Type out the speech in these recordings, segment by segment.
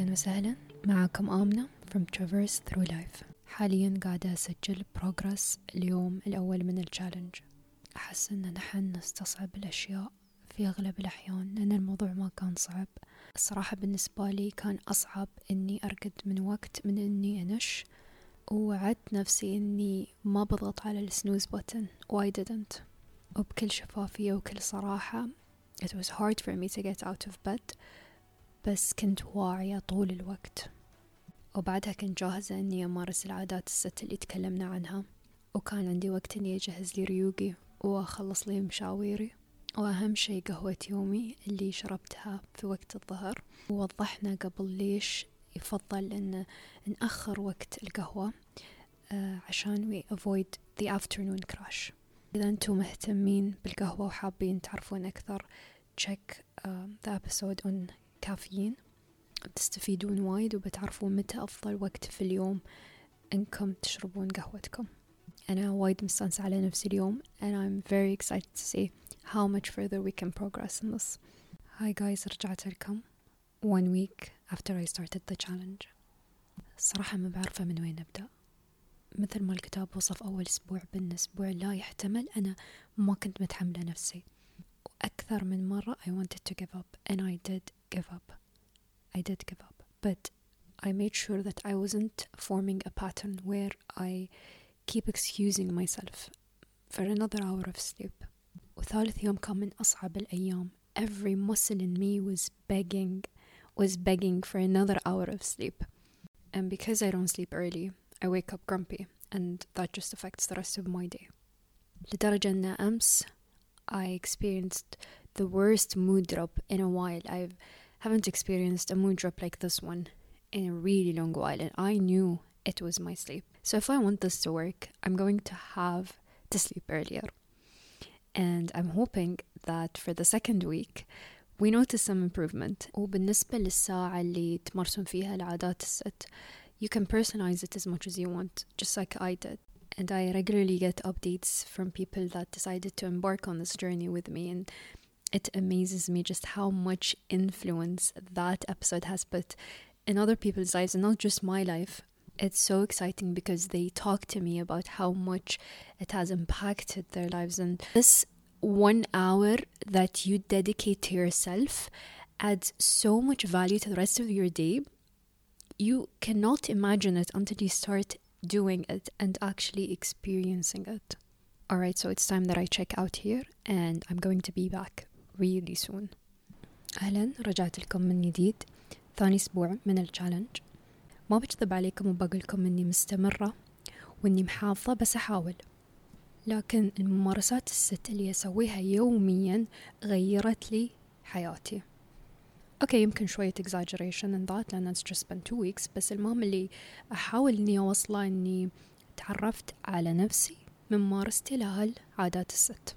أهلا وسهلا. معكم آمنة from Traverse Through Life. حاليا قاعدة أسجل بروجرس اليوم الأول من التشالنج أحس أن نحن نستصعب الأشياء في أغلب الأحيان لأن الموضوع ما كان صعب. الصراحة بالنسبة لي كان أصعب إني أرقد من وقت من إني أنش ووعدت نفسي إني ما بضغط على السنوز و I didn't? وبكل شفافية وكل صراحة it was hard for me to get out of bed. بس كنت واعية طول الوقت. وبعدها كنت جاهزة إني أمارس العادات الست اللي تكلمنا عنها. وكان عندي وقت إني أجهز لي ريوقي وأخلص لي مشاويري. وأهم شي قهوة يومي اللي شربتها في وقت الظهر. ووضحنا قبل ليش يفضل إن نأخر وقت القهوة uh, عشان we avoid the afternoon crash. إذا أنتم مهتمين بالقهوة وحابين تعرفون أكثر check uh, the episode on كافيين بتستفيدون وايد وبتعرفون متى أفضل وقت في اليوم إنكم تشربون قهوتكم. أنا وايد مستانسة على نفسي اليوم and I'm very excited to see how much further we can progress in this. Hi guys رجعت لكم. One week after I started the challenge. الصراحة ما بعرفة من وين أبدأ. مثل ما الكتاب وصف أول أسبوع بالأسبوع لا يحتمل أنا ما كنت متحملة نفسي. وأكثر من مرة I wanted to give up and I did give up. I did give up, but I made sure that I wasn't forming a pattern where I keep excusing myself for another hour of sleep. وثالث يوم كان من أصعب الأيام. Every muscle in me was begging, was begging for another hour of sleep. And because I don't sleep early, I wake up grumpy, and that just affects the rest of my day. لدرجة أن أمس I experienced the worst mood drop in a while. I've haven't experienced a mood drop like this one in a really long while, and I knew it was my sleep. So if I want this to work, I'm going to have to sleep earlier. And I'm hoping that for the second week we notice some improvement. وبالنسبة للساعة اللي تمارسون فيها العادات الست you can personalize it as much as you want, just like I did. And I regularly get updates from people that decided to embark on this journey with me and it amazes me just how much influence that episode has put in other people's lives and not just my life. It's so exciting because they talk to me about how much it has impacted their lives. And this one hour that you dedicate to yourself adds so much value to the rest of your day. You cannot imagine it until you start doing it and actually experiencing it. Alright, so it's time that I check out here and I'm going to be back really soon. أهلا رجعت لكم من جديد. ثاني أسبوع من التشالنج ما بكذب عليكم وبقولكم إني مستمرة وإني محافظة بس أحاول. لكن الممارسات الست اللي أسويها يوميا غيرت لي حياتي. أوكي يمكن شوية exaggeration in that لأن it's just been two weeks بس المهم اللي أحاول إني أوصله إني تعرفت على نفسي من ممارستي لهالعادات الست.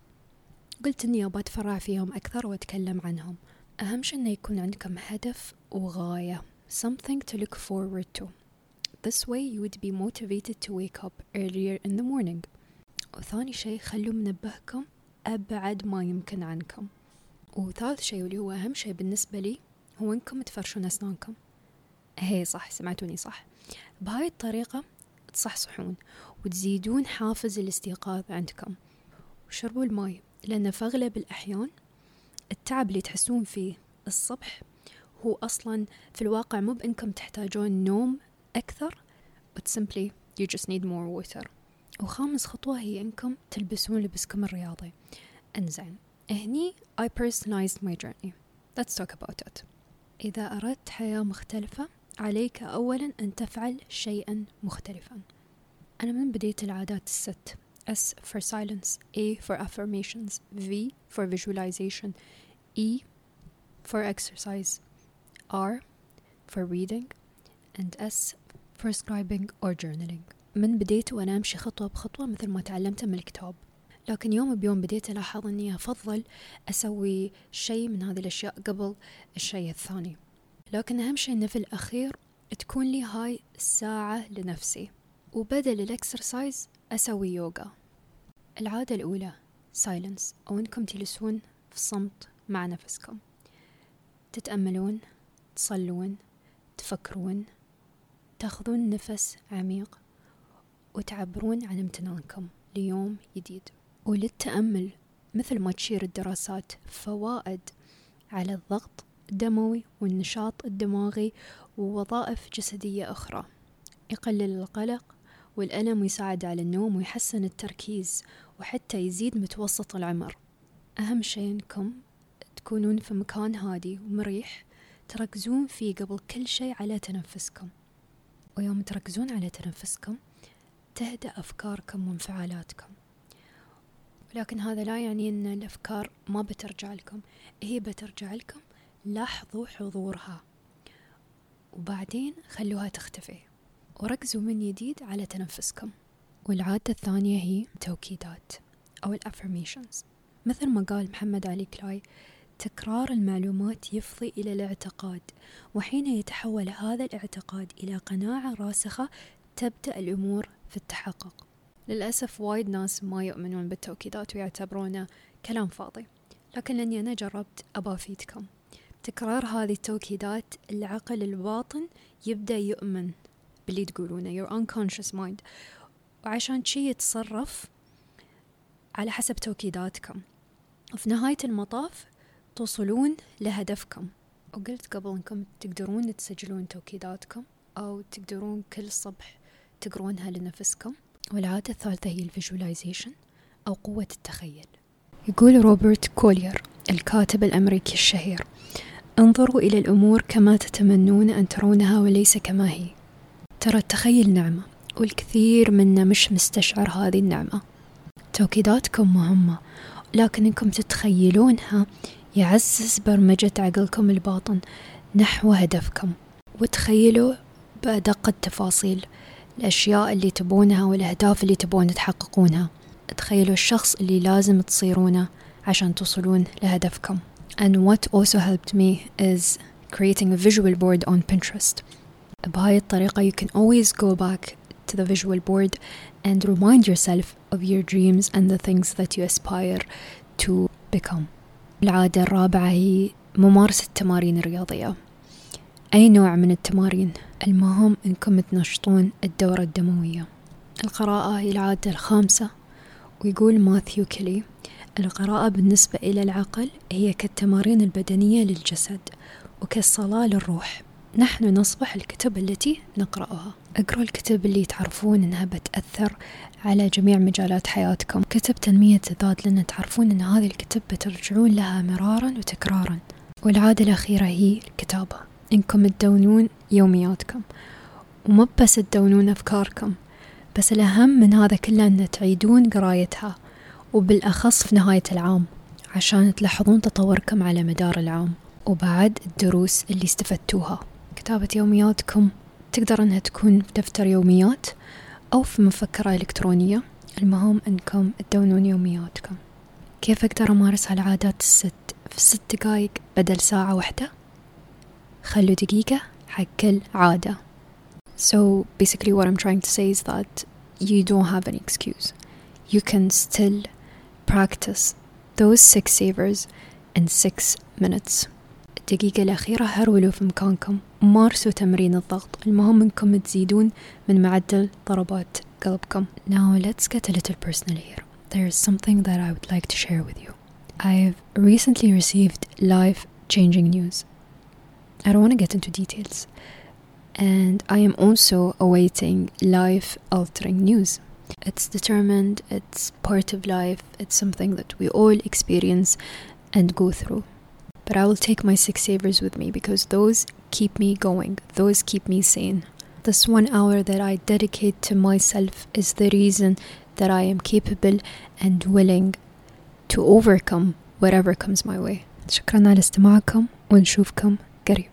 قلت إني أبغى أتفرع فيهم أكثر وأتكلم عنهم. أهم شي إنه يكون عندكم هدف وغاية something to look forward to. This way you would be motivated to wake up earlier in the morning. وثاني شي خلوا منبهكم أبعد ما يمكن عنكم. وثالث شي واللي هو أهم شي بالنسبة لي هو إنكم تفرشون أسنانكم؟ هي صح سمعتوني صح. بهاي الطريقة تصحصحون وتزيدون حافز الاستيقاظ عندكم. وشربوا الماي لأن في أغلب الأحيان التعب اللي تحسون فيه الصبح هو أصلا في الواقع مو بإنكم تحتاجون نوم أكثر but simply you just need more water. وخامس خطوة هي إنكم تلبسون لبسكم الرياضي. إنزين هني I personalized my journey. Let's talk about it. إذا أردت حياة مختلفة عليك أولا أن تفعل شيئا مختلفا. أنا من بديت العادات الست. S for silence, A for affirmations, V for visualization, E for exercise, R for reading, and S for scribing or journaling. من بديت وأنا أمشي خطوة بخطوة مثل ما تعلمت من الكتاب. لكن يوم بيوم بديت ألاحظ أني أفضل أسوي شيء من هذه الأشياء قبل الشيء الثاني. لكن أهم شيء أنه في الأخير تكون لي هاي الساعة لنفسي وبدل ال exercise أسوي يوغا. العادة الأولى silence أو أنكم تجلسون في صمت مع نفسكم. تتأملون تصلون تفكرون تأخذون نفس عميق وتعبرون عن امتنانكم ليوم جديد. وللتأمل مثل ما تشير الدراسات فوائد على الضغط الدموي والنشاط الدماغي ووظائف جسدية أخرى. يقلل القلق والألم ويساعد على النوم ويحسن التركيز وحتى يزيد متوسط العمر. أهم شيء أنكم تكونون في مكان هادي ومريح تركزون فيه قبل كل شيء على تنفسكم. ويوم تركزون على تنفسكم تهدأ أفكاركم وانفعالاتكم. ولكن هذا لا يعني أن الأفكار ما بترجع لكم. هي بترجع لكم. لاحظوا حضورها. وبعدين خلوها تختفي. وركزوا من جديد على تنفسكم. والعادة الثانية هي توكيدات أو ال affirmations. مثل ما قال محمد علي كلاي تكرار المعلومات يفضي إلى الاعتقاد. وحين يتحول هذا الاعتقاد إلى قناعة راسخة تبدأ الأمور في التحقق. للأسف وايد ناس ما يؤمنون بالتوكيدات ويعتبرونه كلام فاضي. لكن لأني أنا جربت أبا أفيدكم تكرار هذه التوكيدات العقل الباطن يبدأ يؤمن باللي تقولونه. Your unconscious mind. وعشان شي يتصرف على حسب توكيداتكم. وفي نهاية المطاف توصلون لهدفكم. وقلت قبل إنكم تقدرون تسجلون توكيداتكم أو تقدرون كل صبح تقرونها لنفسكم. والعادة الثالثة هي ال visualization أو قوة التخيل. يقول روبرت كولير الكاتب الأمريكي الشهير انظروا إلى الأمور كما تتمنون أن ترونها وليس كما هي. ترى التخيل نعمة والكثير منا مش مستشعر هذه النعمة. توكيداتكم مهمة لكن إنكم تتخيلونها يعزز برمجة عقلكم الباطن نحو هدفكم. وتخيلوا بأدق التفاصيل الأشياء اللي تبونها والأهداف اللي تبون تحققونها تخيلوا الشخص اللي لازم تصيرونه عشان توصلون لهدفكم and what also helped me is creating a visual board on Pinterest بهاي الطريقة you can always go back to the visual board and remind yourself of your dreams and the things that you aspire to become العادة الرابعة هي ممارسة التمارين الرياضية أي نوع من التمارين؟ المهم أنكم تنشطون الدورة الدموية. القراءة هي العادة الخامسة ويقول ماثيو كيلي القراءة بالنسبة إلى العقل هي كالتمارين البدنية للجسد وكالصلاة للروح. نحن نصبح الكتب التي نقرأها. اقرأوا الكتب اللي تعرفون إنها بتأثر على جميع مجالات حياتكم. كتب تنمية الذات لأن تعرفون إن هذه الكتب بترجعون لها مرارا وتكرارا. والعادة الأخيرة هي الكتابة. إنكم تدونون يومياتكم ومو بس تدونون أفكاركم بس الأهم من هذا كله أن تعيدون قرايتها وبالأخص في نهاية العام عشان تلاحظون تطوركم على مدار العام. وبعد الدروس اللي استفدتوها. كتابة يومياتكم تقدر أنها تكون في دفتر يوميات أو في مفكرة إلكترونية. المهم أنكم تدونون يومياتكم. كيف أقدر أمارس هالعادات الست؟ في ست دقايق بدل ساعة واحدة. خلوا دقيقة حق كل عادة So basically what I'm trying to say is that you don't have any excuse. You can still practice those six savers in six minutes. الدقيقة الأخيرة هرولوا في مكانكم مارسوا تمرين الضغط المهم انكم تزيدون من معدل ضربات قلبكم Now let's get a little personal here There is something that I would like to share with you I've recently received life changing news I don't want to get into details and I am also awaiting life altering news it's determined, it's part of life, it's something that we all experience and go through. But I will take my six savers with me because those keep me going, those keep me sane. This one hour that I dedicate to myself is the reason that I am capable and willing to overcome whatever comes my way. شكرا على استماعكم ونشوفكم قريب